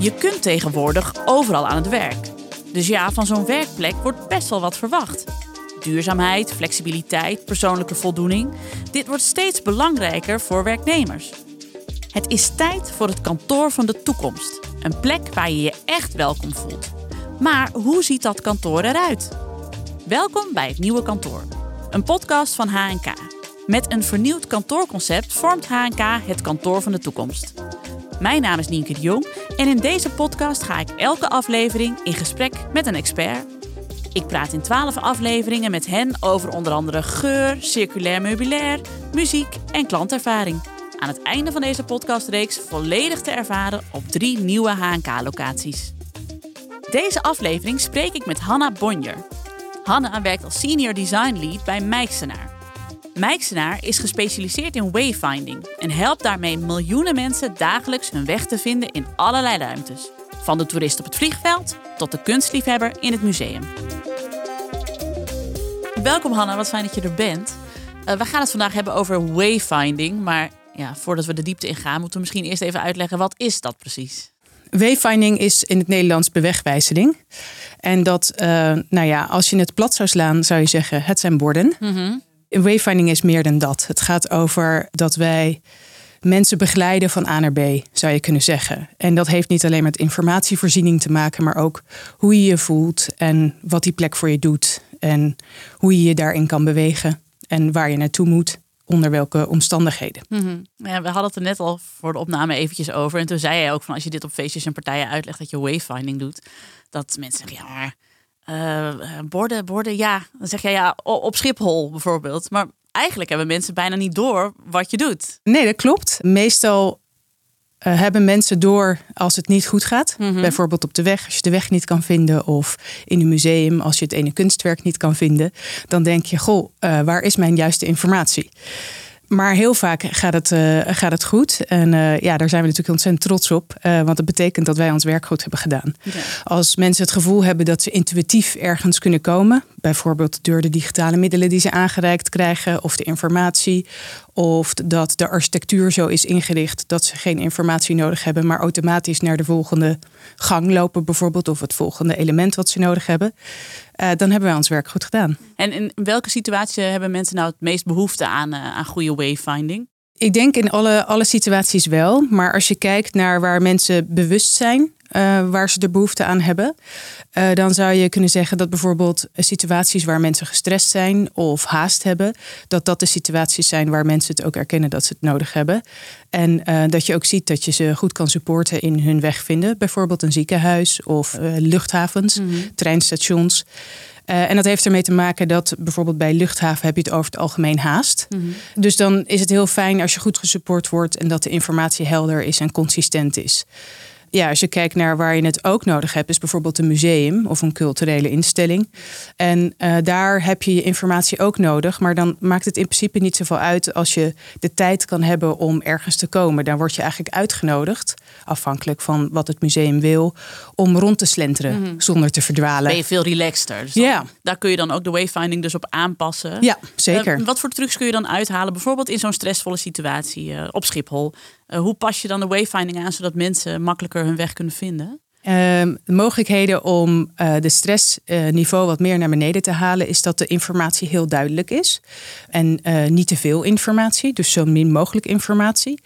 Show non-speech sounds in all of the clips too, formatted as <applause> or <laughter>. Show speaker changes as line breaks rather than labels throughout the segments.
Je kunt tegenwoordig overal aan het werk. Dus ja, van zo'n werkplek wordt best wel wat verwacht. Duurzaamheid, flexibiliteit, persoonlijke voldoening. Dit wordt steeds belangrijker voor werknemers. Het is tijd voor het kantoor van de toekomst. Een plek waar je je echt welkom voelt. Maar hoe ziet dat kantoor eruit? Welkom bij het nieuwe kantoor. Een podcast van HNK. Met een vernieuwd kantoorconcept vormt HNK het kantoor van de toekomst. Mijn naam is Nienke de Jong en in deze podcast ga ik elke aflevering in gesprek met een expert. Ik praat in 12 afleveringen met hen over onder andere geur, circulair meubilair, muziek en klantervaring. Aan het einde van deze podcastreeks volledig te ervaren op drie nieuwe HNK-locaties. Deze aflevering spreek ik met Hanna Bonjer. Hanna werkt als Senior Design Lead bij Mijksenaar. Mijksenaar is gespecialiseerd in wayfinding en helpt daarmee miljoenen mensen dagelijks hun weg te vinden in allerlei ruimtes. Van de toerist op het vliegveld tot de kunstliefhebber in het museum. Welkom Hanna, wat fijn dat je er bent. Uh, we gaan het vandaag hebben over wayfinding, maar ja, voordat we de diepte ingaan, moeten we misschien eerst even uitleggen wat is dat precies?
Wayfinding is in het Nederlands bewegwijzering. En dat, uh, nou ja, als je het plat zou slaan, zou je zeggen: het zijn borden. Mm Wayfinding is meer dan dat. Het gaat over dat wij mensen begeleiden van A naar B, zou je kunnen zeggen. En dat heeft niet alleen met informatievoorziening te maken, maar ook hoe je je voelt en wat die plek voor je doet. En hoe je je daarin kan bewegen en waar je naartoe moet onder welke omstandigheden.
Ja, we hadden het er net al voor de opname eventjes over. En toen zei jij ook van als je dit op feestjes en partijen uitlegt dat je wayfinding doet, dat mensen zeggen ja, uh, borden, borden, ja. Dan zeg je ja, op Schiphol bijvoorbeeld. Maar eigenlijk hebben mensen bijna niet door wat je doet.
Nee, dat klopt. Meestal uh, hebben mensen door als het niet goed gaat. Mhm. Bijvoorbeeld op de weg, als je de weg niet kan vinden. Of in een museum, als je het ene kunstwerk niet kan vinden. Dan denk je, goh, uh, waar is mijn juiste informatie? Maar heel vaak gaat het, uh, gaat het goed. En uh, ja, daar zijn we natuurlijk ontzettend trots op. Uh, want dat betekent dat wij ons werk goed hebben gedaan. Ja. Als mensen het gevoel hebben dat ze intuïtief ergens kunnen komen. Bijvoorbeeld door de digitale middelen die ze aangereikt krijgen. Of de informatie. Of dat de architectuur zo is ingericht dat ze geen informatie nodig hebben. Maar automatisch naar de volgende gang lopen bijvoorbeeld. Of het volgende element wat ze nodig hebben. Uh, dan hebben wij ons werk goed gedaan.
En in welke situatie hebben mensen nou het meest behoefte aan, uh, aan goede wayfinding?
Ik denk in alle, alle situaties wel. Maar als je kijkt naar waar mensen bewust zijn uh, waar ze er behoefte aan hebben. Uh, dan zou je kunnen zeggen dat bijvoorbeeld situaties waar mensen gestrest zijn of haast hebben, dat dat de situaties zijn waar mensen het ook erkennen dat ze het nodig hebben. En uh, dat je ook ziet dat je ze goed kan supporten in hun weg vinden. Bijvoorbeeld een ziekenhuis of luchthavens, mm -hmm. treinstations. Uh, en dat heeft ermee te maken dat bijvoorbeeld bij luchthaven heb je het over het algemeen haast. Mm -hmm. Dus dan is het heel fijn als je goed gesupport wordt en dat de informatie helder is en consistent is ja, als je kijkt naar waar je het ook nodig hebt, is bijvoorbeeld een museum of een culturele instelling. En uh, daar heb je je informatie ook nodig, maar dan maakt het in principe niet zoveel uit als je de tijd kan hebben om ergens te komen. Dan word je eigenlijk uitgenodigd, afhankelijk van wat het museum wil, om rond te slenteren mm -hmm. zonder te verdwalen.
Ben je veel relaxter. Dus
ja.
Daar kun je dan ook de wayfinding dus op aanpassen.
Ja, zeker.
Uh, wat voor trucs kun je dan uithalen, bijvoorbeeld in zo'n stressvolle situatie uh, op Schiphol? Uh, hoe pas je dan de wayfinding aan zodat mensen makkelijker hun weg kunnen vinden?
Uh, mogelijkheden om uh, de stressniveau wat meer naar beneden te halen, is dat de informatie heel duidelijk is. En uh, niet te veel informatie, dus zo min mogelijk informatie.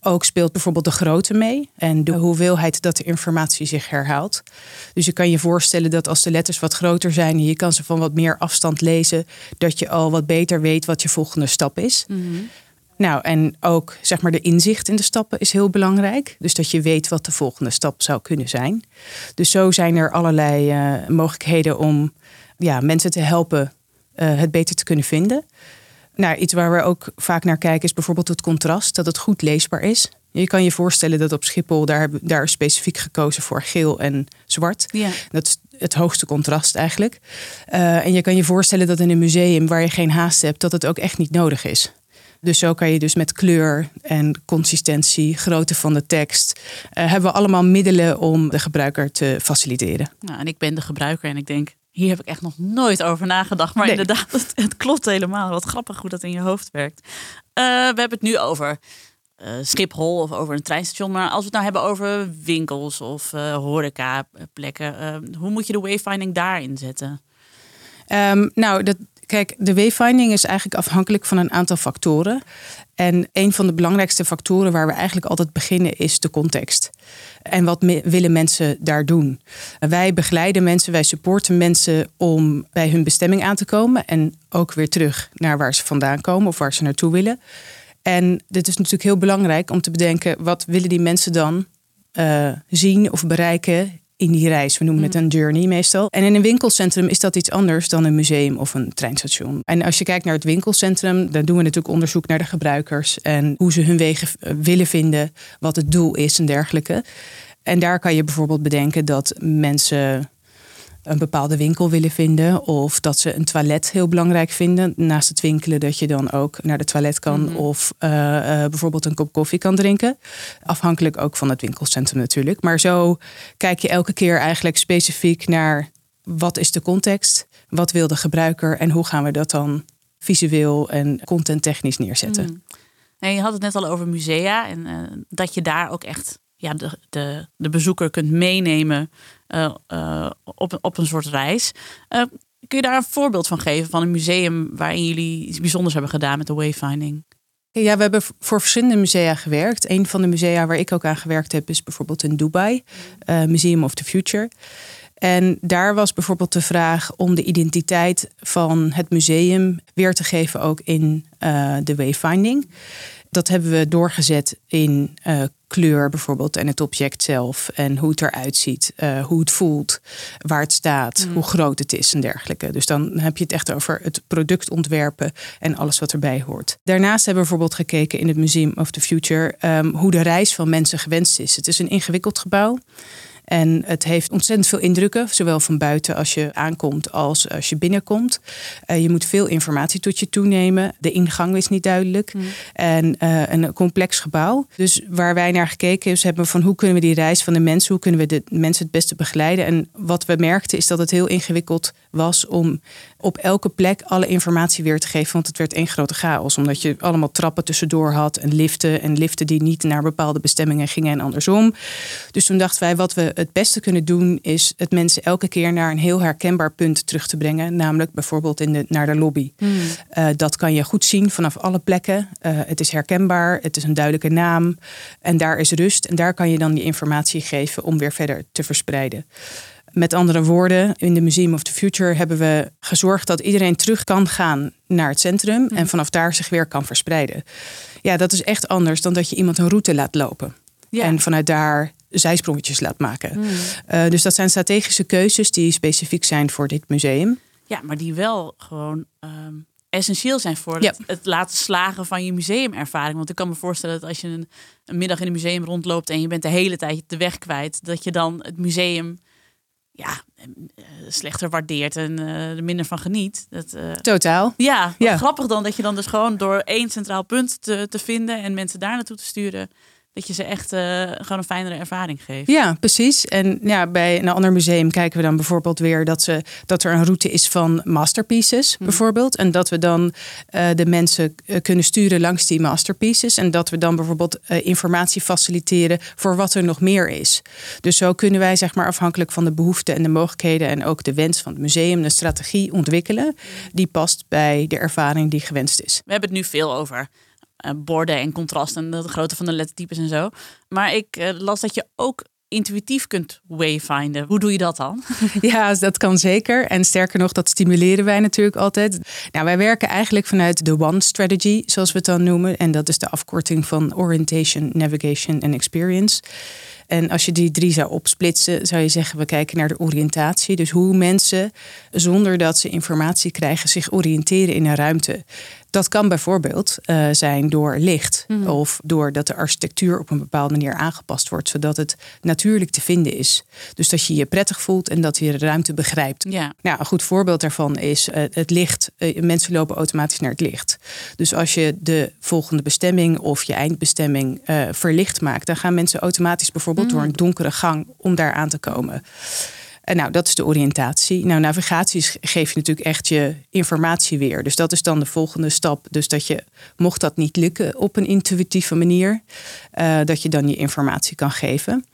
Ook speelt bijvoorbeeld de grootte mee en de hoeveelheid dat de informatie zich herhaalt. Dus je kan je voorstellen dat als de letters wat groter zijn en je kan ze van wat meer afstand lezen, dat je al wat beter weet wat je volgende stap is. Mm -hmm. Nou, en ook zeg maar de inzicht in de stappen is heel belangrijk. Dus dat je weet wat de volgende stap zou kunnen zijn. Dus zo zijn er allerlei uh, mogelijkheden om ja, mensen te helpen uh, het beter te kunnen vinden. Nou, iets waar we ook vaak naar kijken is bijvoorbeeld het contrast, dat het goed leesbaar is. Je kan je voorstellen dat op Schiphol daar, daar specifiek gekozen voor geel en zwart. Ja. Dat is het hoogste contrast eigenlijk. Uh, en je kan je voorstellen dat in een museum waar je geen haast hebt, dat het ook echt niet nodig is. Dus zo kan je dus met kleur en consistentie, grootte van de tekst, uh, hebben we allemaal middelen om de gebruiker te faciliteren.
Nou, en ik ben de gebruiker en ik denk, hier heb ik echt nog nooit over nagedacht. Maar nee. inderdaad, het, het, klopt helemaal. Wat grappig hoe dat in je hoofd werkt. Uh, we hebben het nu over uh, Schiphol of over een treinstation. Maar als we het nou hebben over winkels of uh, horecaplekken, hoe moet je de wayfinding daarin zetten?
Um, nou, dat, Kijk, de wayfinding is eigenlijk afhankelijk van een aantal factoren. En een van de belangrijkste factoren waar we eigenlijk altijd beginnen is de context. En wat willen mensen daar doen? Wij begeleiden mensen, wij supporten mensen om bij hun bestemming aan te komen en ook weer terug naar waar ze vandaan komen of waar ze naartoe willen. En dit is natuurlijk heel belangrijk om te bedenken wat willen die mensen dan uh, zien of bereiken in die reis. We noemen het mm. een journey meestal. En in een winkelcentrum is dat iets anders dan een museum of een treinstation. En als je kijkt naar het winkelcentrum, dan doen we natuurlijk onderzoek naar de gebruikers en hoe ze hun wegen eh, willen vinden, wat het doel is en dergelijke. En daar kan je bijvoorbeeld bedenken dat mensen een bepaalde winkel willen vinden. Of dat ze een toilet heel belangrijk vinden. Naast het winkelen dat je dan ook naar de toilet kan. Mhm. Of uh, bijvoorbeeld een kop koffie kan drinken. Afhankelijk ook van het winkelcentrum natuurlijk. Maar zo kijk je elke keer eigenlijk specifiek naar wat is de context. Wat wil de gebruiker en hoe gaan we dat dan visueel en contenttechnisch neerzetten. Mm.
Nee, je had het net al over musea en uh, dat je daar ook echt ja, de, de, de bezoeker kunt meenemen op, op een soort reis. Uh, kun je daar een voorbeeld van geven van een museum waarin jullie iets bijzonders hebben gedaan met de wayfinding?
Ja, we hebben voor verschillende musea gewerkt. Een van de musea waar ik ook aan gewerkt heb is bijvoorbeeld in Dubai, Museum of the Future. En daar was bijvoorbeeld de vraag om de identiteit van het museum weer te geven ook in de wayfinding. Dat hebben we doorgezet in uh, kleur bijvoorbeeld en het object zelf en hoe het eruit ziet, uh, hoe het voelt, waar het staat, mm. hoe groot het is en dergelijke. Dus dan heb je het echt over het product ontwerpen en alles wat erbij hoort. Daarnaast hebben we bijvoorbeeld gekeken in het Museum of the Future um, hoe de reis van mensen gewenst is. Het is een ingewikkeld gebouw. En het heeft ontzettend veel indrukken, zowel van buiten als je aankomt als als je binnenkomt. Uh, je moet veel informatie tot je toenemen. De ingang is niet duidelijk. Mm. En uh, een complex gebouw. Dus waar wij naar gekeken is, hebben van hoe kunnen we die reis van de mensen, hoe kunnen we de mensen het beste begeleiden. En wat we merkten is dat het heel ingewikkeld was om op elke plek alle informatie weer te geven. Want het werd één grote chaos. Omdat je allemaal trappen tussendoor had en liften. En liften die niet naar bepaalde bestemmingen gingen en andersom. Dus toen dachten wij, wat we het beste kunnen doen, is het mensen elke keer naar een heel herkenbaar punt terug te brengen. Namelijk bijvoorbeeld in de, naar de lobby. Hmm. Uh, dat kan je goed zien vanaf alle plekken. Uh, het is herkenbaar, het is een duidelijke naam. En daar is rust. En daar kan je dan die informatie geven om weer verder te verspreiden. Met andere woorden, in de Museum of the Future hebben we gezorgd dat iedereen terug kan gaan naar het centrum en vanaf daar zich weer kan verspreiden. Ja, dat is echt anders dan dat je iemand een route laat lopen. En vanuit daar zijsprongetjes laat maken. Hmm. Uh, dus dat zijn strategische keuzes die specifiek zijn voor dit museum.
Ja, maar die wel gewoon um, essentieel zijn voor het, het, laten slagen van je museumervaring. Want ik kan me voorstellen dat als je een, een middag in een museum rondloopt en je bent de hele tijd de weg kwijt, dat je dan het museum ja, eh, slechter waardeert en uh, er minder van geniet. Dat, uh,
Totaal.
Ja, ja, grappig dan dat je dan dus gewoon door één centraal punt te, te vinden en mensen daar naartoe te sturen, dat je ze echt uh, gewoon een fijnere ervaring geeft.
Ja, precies. En ja, bij een ander museum kijken we dan bijvoorbeeld weer dat, ze, dat er een route is van masterpieces, mhm. bijvoorbeeld. En dat we dan uh, de mensen uh, kunnen sturen langs die masterpieces. En dat we dan bijvoorbeeld informatie faciliteren voor wat er nog meer is. Dus zo kunnen wij, zeg maar, afhankelijk van de behoeften en de mogelijkheden en ook de wens van het museum, een strategie ontwikkelen die past bij de ervaring die gewenst is.
We hebben het nu veel over borden en contrasten, de grootte van de lettertypes en zo. Maar ik uh, las dat je ook intuïtief kunt wayfinden. Hoe doe je dat dan? <laughs>
Ja, dat kan zeker. En sterker nog, dat stimuleren wij natuurlijk altijd. Nou, wij werken eigenlijk vanuit de One Strategy, zoals we het dan noemen. En dat is de afkorting van Orientation, Navigation en Experience. En als je die drie zou opsplitsen, zou je zeggen: we kijken naar de oriëntatie. Dus hoe mensen, zonder dat ze informatie krijgen, zich oriënteren in een ruimte. Dat kan bijvoorbeeld uh, zijn door licht mm. of doordat de architectuur op een bepaalde manier aangepast wordt, zodat het natuurlijk te vinden is. Dus dat je je prettig voelt en dat je de ruimte begrijpt.
Ja.
Nou, een goed voorbeeld daarvan is uh, het licht. Uh, mensen lopen automatisch naar het licht. Dus als je de volgende bestemming of je eindbestemming verlicht maakt, dan gaan mensen automatisch bijvoorbeeld door mm. een donkere gang om daar aan te komen. En nou, dat is de oriëntatie. Nou, navigatie geeft je natuurlijk echt je informatie weer. Dus dat is dan de volgende stap. Dus dat je, mocht dat niet lukken op een intuïtieve manier, uh, dat je dan je informatie kan geven.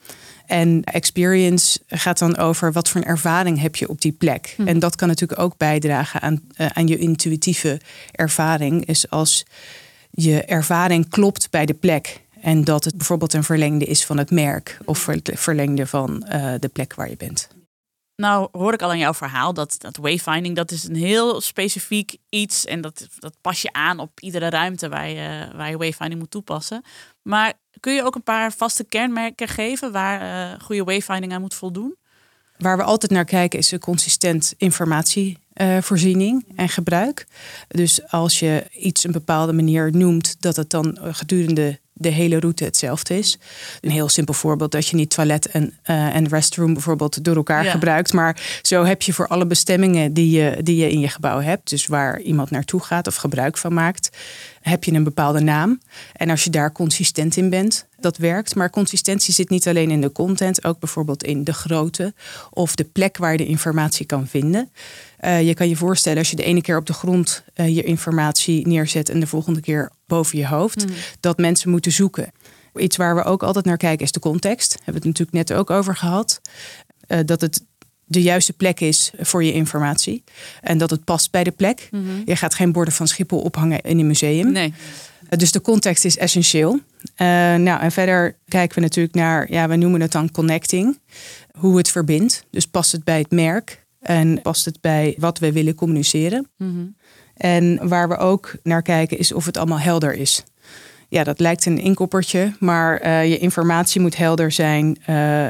En experience gaat dan over wat voor een ervaring heb je op die plek. Hm. En dat kan natuurlijk ook bijdragen aan, uh, aan je intuïtieve ervaring. Is als je ervaring klopt bij de plek. En dat het bijvoorbeeld een verlengde is van het merk of het verlengde van uh, de plek waar je bent.
Nou hoor ik al in jouw verhaal dat, dat wayfinding dat is een heel specifiek iets en dat, dat pas je aan op iedere ruimte waar je, waar je wayfinding moet toepassen. Maar kun je ook een paar vaste kenmerken geven waar uh, goede wayfinding aan moet voldoen?
Waar we altijd naar kijken is een consistent informatievoorziening uh, en gebruik. Dus als je iets een bepaalde manier noemt, dat het dan gedurende de hele route hetzelfde is. Een heel simpel voorbeeld dat je niet toilet en, uh, en restroom bijvoorbeeld door elkaar gebruikt. Maar zo heb je voor alle bestemmingen die je, die je in je gebouw hebt, dus waar iemand naartoe gaat of gebruik van maakt, heb je een bepaalde naam. En als je daar consistent in bent, dat werkt. Maar consistentie zit niet alleen in de content, ook bijvoorbeeld in de grootte of de plek waar je de informatie kan vinden. Uh, je kan je voorstellen als je de ene keer op de grond uh, je informatie neerzet en de volgende keer boven je hoofd, mm. dat mensen moeten zoeken. Iets waar we ook altijd naar kijken is de context. Daar hebben we het natuurlijk net ook over gehad. Uh, dat het de juiste plek is voor je informatie. En dat het past bij de plek. Mm -hmm. Je gaat geen borden van Schiphol ophangen in een museum.
Nee.
Dus de context is essentieel. Uh, nou, en verder kijken we natuurlijk naar, ja, we noemen het dan connecting. Hoe het verbindt. Dus past het bij het merk? En past het bij wat we willen communiceren? Mm -hmm. En waar we ook naar kijken is of het allemaal helder is. Ja, dat lijkt een inkoppertje, maar uh, je informatie moet helder zijn, uh,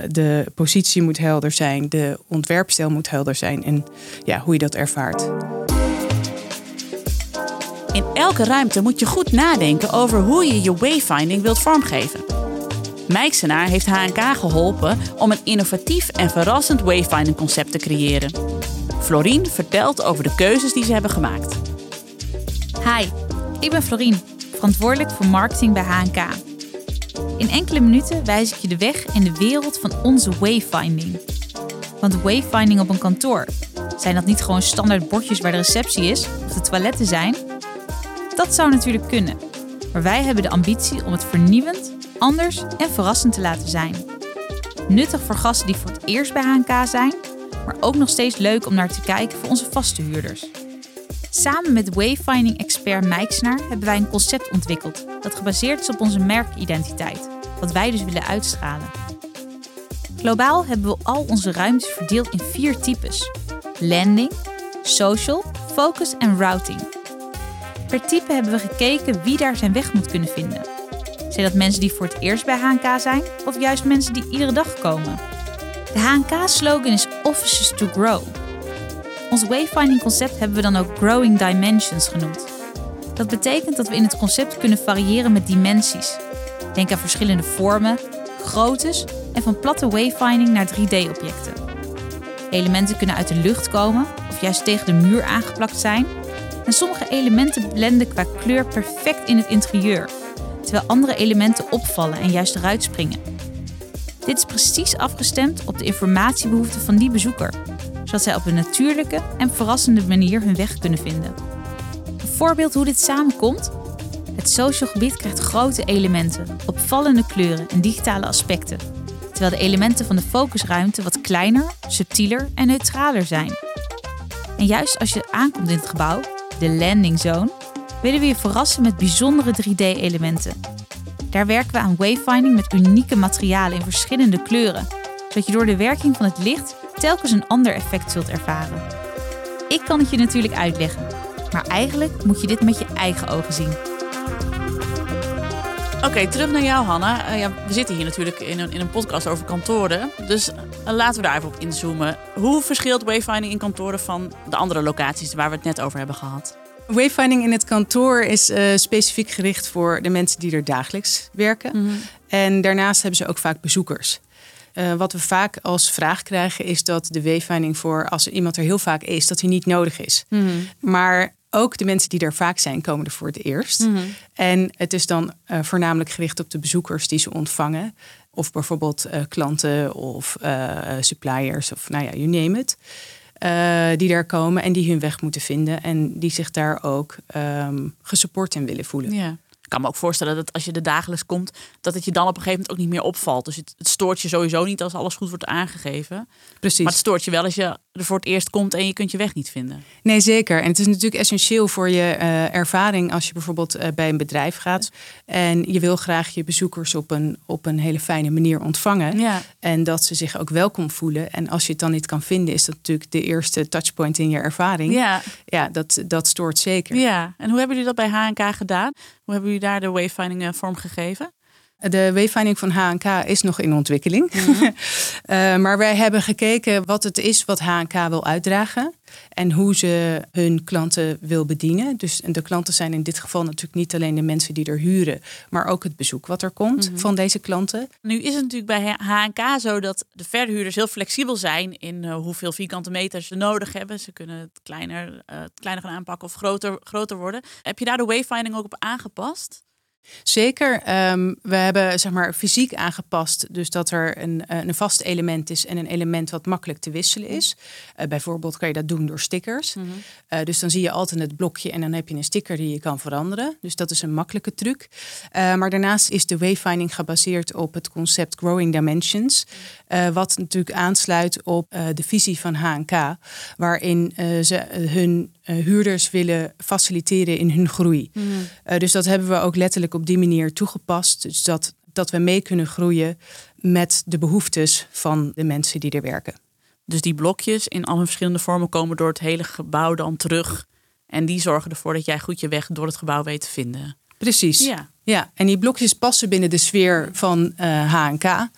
de positie moet helder zijn, de ontwerpstijl moet helder zijn en ja, hoe je dat ervaart.
In elke ruimte moet je goed nadenken over hoe je je wayfinding wilt vormgeven. Mijksenaar heeft HNK geholpen om een innovatief en verrassend wayfinding concept te creëren. Florien vertelt over de keuzes die ze hebben gemaakt.
Hi, ik ben Florien, verantwoordelijk voor marketing bij HNK. In enkele minuten wijs ik je de weg in de wereld van onze wayfinding. Want wayfinding op een kantoor, zijn dat niet gewoon standaard bordjes waar de receptie is of de toiletten zijn? Dat zou natuurlijk kunnen, maar wij hebben de ambitie om het vernieuwend, anders en verrassend te laten zijn. Nuttig voor gasten die voor het eerst bij HNK zijn, maar ook nog steeds leuk om naar te kijken voor onze vaste huurders. Samen met wayfinding-expert Mijksnaar hebben wij een concept ontwikkeld dat gebaseerd is op onze merkidentiteit, wat wij dus willen uitstralen. Globaal hebben we al onze ruimtes verdeeld in vier types: landing, social, focus en routing. Per type hebben we gekeken wie daar zijn weg moet kunnen vinden. Zijn dat mensen die voor het eerst bij HNK zijn of juist mensen die iedere dag komen? De HNK-slogan is Offices to Grow. Ons wayfinding concept hebben we dan ook Growing Dimensions genoemd. Dat betekent dat we in het concept kunnen variëren met dimensies. Denk aan verschillende vormen, groottes en van platte wayfinding naar 3D-objecten. Elementen kunnen uit de lucht komen of juist tegen de muur aangeplakt zijn. En sommige elementen blenden qua kleur perfect in het interieur, terwijl andere elementen opvallen en juist eruit springen. Dit is precies afgestemd op de informatiebehoeften van die bezoeker zodat zij op een natuurlijke en verrassende manier hun weg kunnen vinden. Een voorbeeld hoe dit samenkomt? Het social gebied krijgt grote elementen, opvallende kleuren en digitale aspecten, terwijl de elementen van de focusruimte wat kleiner, subtieler en neutraler zijn. En juist als je aankomt in het gebouw, de landing zone, willen we je verrassen met bijzondere 3D-elementen. Daar werken we aan wayfinding met unieke materialen in verschillende kleuren, zodat je door de werking van het licht telkens een ander effect zult ervaren. Ik kan het je natuurlijk uitleggen, maar eigenlijk moet je dit met je eigen ogen zien.
Oké, terug naar jou, Hanna. Uh, ja, we zitten hier natuurlijk in een, in een podcast over kantoren. Dus uh, laten we daar even op inzoomen. Hoe verschilt wayfinding in kantoren van de andere locaties waar we het net over hebben gehad?
Wayfinding in het kantoor is uh, specifiek gericht voor de mensen die er dagelijks werken. Mm -hmm. En daarnaast hebben ze ook vaak bezoekers. Uh, wat we vaak als vraag krijgen is dat de wayfinding voor als iemand er heel vaak is, dat hij niet nodig is. Mm -hmm. Maar ook de mensen die er vaak zijn, komen er voor het eerst. Mm -hmm. En het is dan uh, voornamelijk gericht op de bezoekers die ze ontvangen. Of bijvoorbeeld uh, klanten of suppliers of nou ja, you name it. Die daar komen en die hun weg moeten vinden. En die zich daar ook um, gesupport in willen voelen.
Ja kan me ook voorstellen dat als je er dagelijks komt, dat het je dan op een gegeven moment ook niet meer opvalt. Dus het, het stoort je sowieso niet als alles goed wordt aangegeven.
Precies.
Maar het stoort je wel als je er voor het eerst komt en je kunt je weg niet vinden.
Nee, zeker. En het is natuurlijk essentieel voor je uh, ervaring als je bijvoorbeeld uh, bij een bedrijf gaat en je wil graag je bezoekers op een, op een hele fijne manier ontvangen.
Ja.
En dat ze zich ook welkom voelen. En als je het dan niet kan vinden, is dat natuurlijk de eerste touchpoint in je ervaring.
Ja,
ja dat, dat stoort zeker.
Ja, en hoe hebben jullie dat bij HNK gedaan? Hoe hebben jullie daar de wayfinding uh, vorm gegeven?
De wayfinding van HNK is nog in ontwikkeling. Mm -hmm. uh, maar wij hebben gekeken wat het is wat HNK wil uitdragen. En hoe ze hun klanten wil bedienen. Dus de klanten zijn in dit geval natuurlijk niet alleen de mensen die er huren, maar ook het bezoek wat er komt mm -hmm. van deze klanten.
Nu is het natuurlijk bij HNK zo dat de verhuurders heel flexibel zijn in uh, hoeveel vierkante meters ze nodig hebben. Ze kunnen het kleiner, uh, het kleiner gaan aanpakken of groter, groter worden. Heb je daar de wayfinding ook op aangepast?
Zeker. Um, we hebben zeg maar fysiek aangepast, dus dat er een, een vast element is en een element wat makkelijk te wisselen is. Uh, bijvoorbeeld kan je dat doen door stickers. Mm -hmm. uh, dus dan zie je altijd het blokje en dan heb je een sticker die je kan veranderen. Dus dat is een makkelijke truc. Uh, maar daarnaast is de wayfinding gebaseerd op het concept Growing Dimensions, wat natuurlijk aansluit op de visie van HNK, waarin ze hun huurders willen faciliteren in hun groei. Mm -hmm. dus dat hebben we ook letterlijk op die manier toegepast. Dus dat, dat we mee kunnen groeien met de behoeftes van de mensen die er werken.
Dus die blokjes in alle verschillende vormen komen door het hele gebouw dan terug. En die zorgen ervoor dat jij goed je weg door het gebouw weet te vinden.
Precies.
Ja.
ja. En die blokjes passen binnen de sfeer van uh, HNK.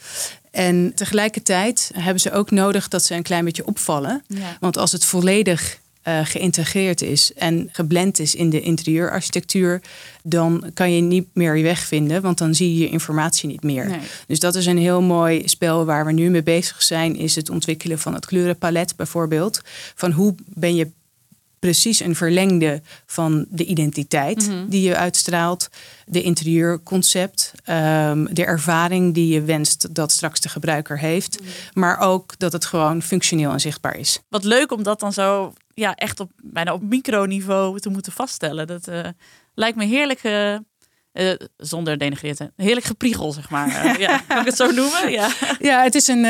En tegelijkertijd hebben ze ook nodig dat ze een klein beetje opvallen.
Ja.
Want als het volledig uh, geïntegreerd is en geblend is in de interieurarchitectuur, dan kan je niet meer je weg vinden, want dan zie je je informatie niet meer.
Nee.
Dus dat is een heel mooi spel waar we nu mee bezig zijn, is het ontwikkelen van het kleurenpalet bijvoorbeeld. Van hoe ben je precies een verlengde van de identiteit
Mhm.
die je uitstraalt, de interieurconcept, um, de ervaring die je wenst dat straks de gebruiker heeft,
Mhm.
maar ook dat het gewoon functioneel en zichtbaar is.
Wat leuk om dat dan zo ja, echt op bijna op microniveau te moeten vaststellen. Dat uh, lijkt me heerlijk. Uh, uh, zonder denigreerd te Heerlijk gepriegel, zeg maar. Uh, ja, <laughs> kan ik het zo noemen? Ja,
ja het is een.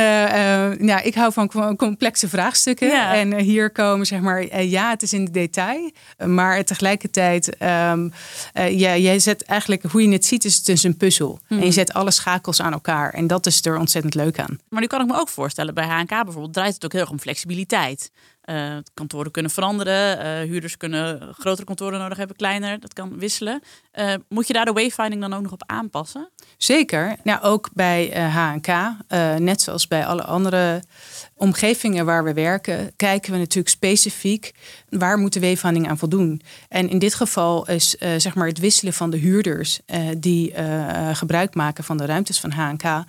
Ja, ik hou van complexe vraagstukken.
Ja.
En hier komen, zeg maar, ja, het is in detail. Maar tegelijkertijd, um, ja, jij zet eigenlijk, hoe je het ziet, is het dus een puzzel.
Hmm.
En je zet alle schakels aan elkaar. En dat is er ontzettend leuk aan.
Maar nu kan ik me ook voorstellen, bij HNK bijvoorbeeld draait het ook heel erg om flexibiliteit. Uh, kantoren kunnen veranderen, uh, huurders kunnen grotere kantoren nodig hebben, kleiner, dat kan wisselen. Uh, moet je daar de wayfinding dan ook nog op aanpassen?
Zeker. Nou, ook bij HNK, net zoals bij alle andere omgevingen waar we werken, kijken we natuurlijk specifiek waar moet de wayfinding aan voldoen. En in dit geval is zeg maar het wisselen van de huurders die gebruik maken van de ruimtes van HNK,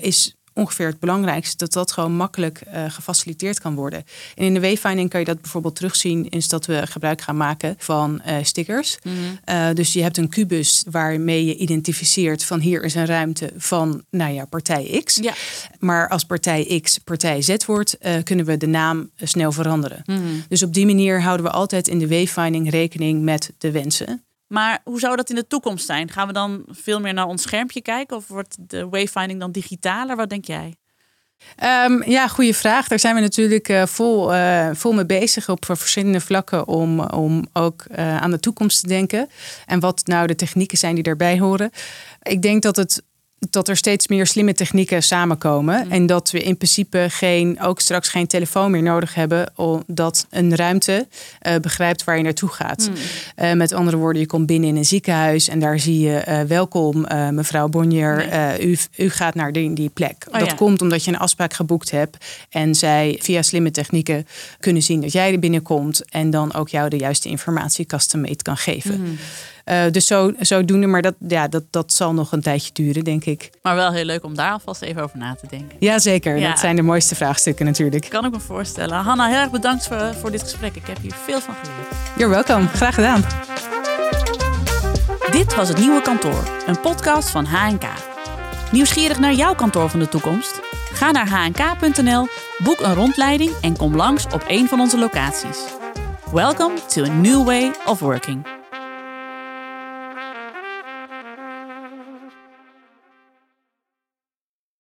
is ongeveer het belangrijkste, dat dat gewoon makkelijk uh, gefaciliteerd kan worden. En in de wayfinding kan je dat bijvoorbeeld terugzien, is dat we gebruik gaan maken van uh, stickers.
Mm -hmm.
uh, dus je hebt een kubus waarmee je identificeert van hier is een ruimte van, nou ja, partij X.
Ja.
Maar als partij X partij Z wordt, kunnen we de naam snel veranderen.
Mm -hmm.
Dus op die manier houden we altijd in de wayfinding rekening met de wensen.
Maar hoe zou dat in de toekomst zijn? Gaan we dan veel meer naar ons schermpje kijken? Of wordt de wayfinding dan digitaler? Wat denk jij?
Um, ja, goede vraag. Daar zijn we natuurlijk uh, vol, uh, vol mee bezig op verschillende vlakken om, om ook aan de toekomst te denken. En wat nou de technieken zijn die daarbij horen. Ik denk dat het dat er steeds meer slimme technieken samenkomen. Mm. En dat we in principe geen, ook straks geen telefoon meer nodig hebben. Omdat een ruimte uh, begrijpt waar je naartoe gaat.
Mm.
Uh, met andere woorden, je komt binnen in een ziekenhuis. En daar zie je uh, welkom mevrouw Bonnier.
Nee.
u, u gaat naar die, die plek.
Oh,
dat
ja.
komt omdat je een afspraak geboekt hebt. En zij via slimme technieken kunnen zien dat jij er binnenkomt. En dan ook jou de juiste informatie kan geven.
Mm.
Dus zo, zodoende, maar dat, ja, dat, dat zal nog een tijdje duren, denk ik.
Maar wel heel leuk om daar alvast even over na te denken.
Jazeker,
Ja.
dat zijn de mooiste vraagstukken natuurlijk.
Kan ik me voorstellen. Hanna, heel erg bedankt voor, voor dit gesprek. Ik heb hier veel van geleerd.
You're welcome, graag gedaan.
Dit was Het Nieuwe Kantoor, een podcast van HNK. Nieuwsgierig naar jouw kantoor van de toekomst? Ga naar hnk.nl, boek een rondleiding en kom langs op een van onze locaties. Welcome to a new way of working.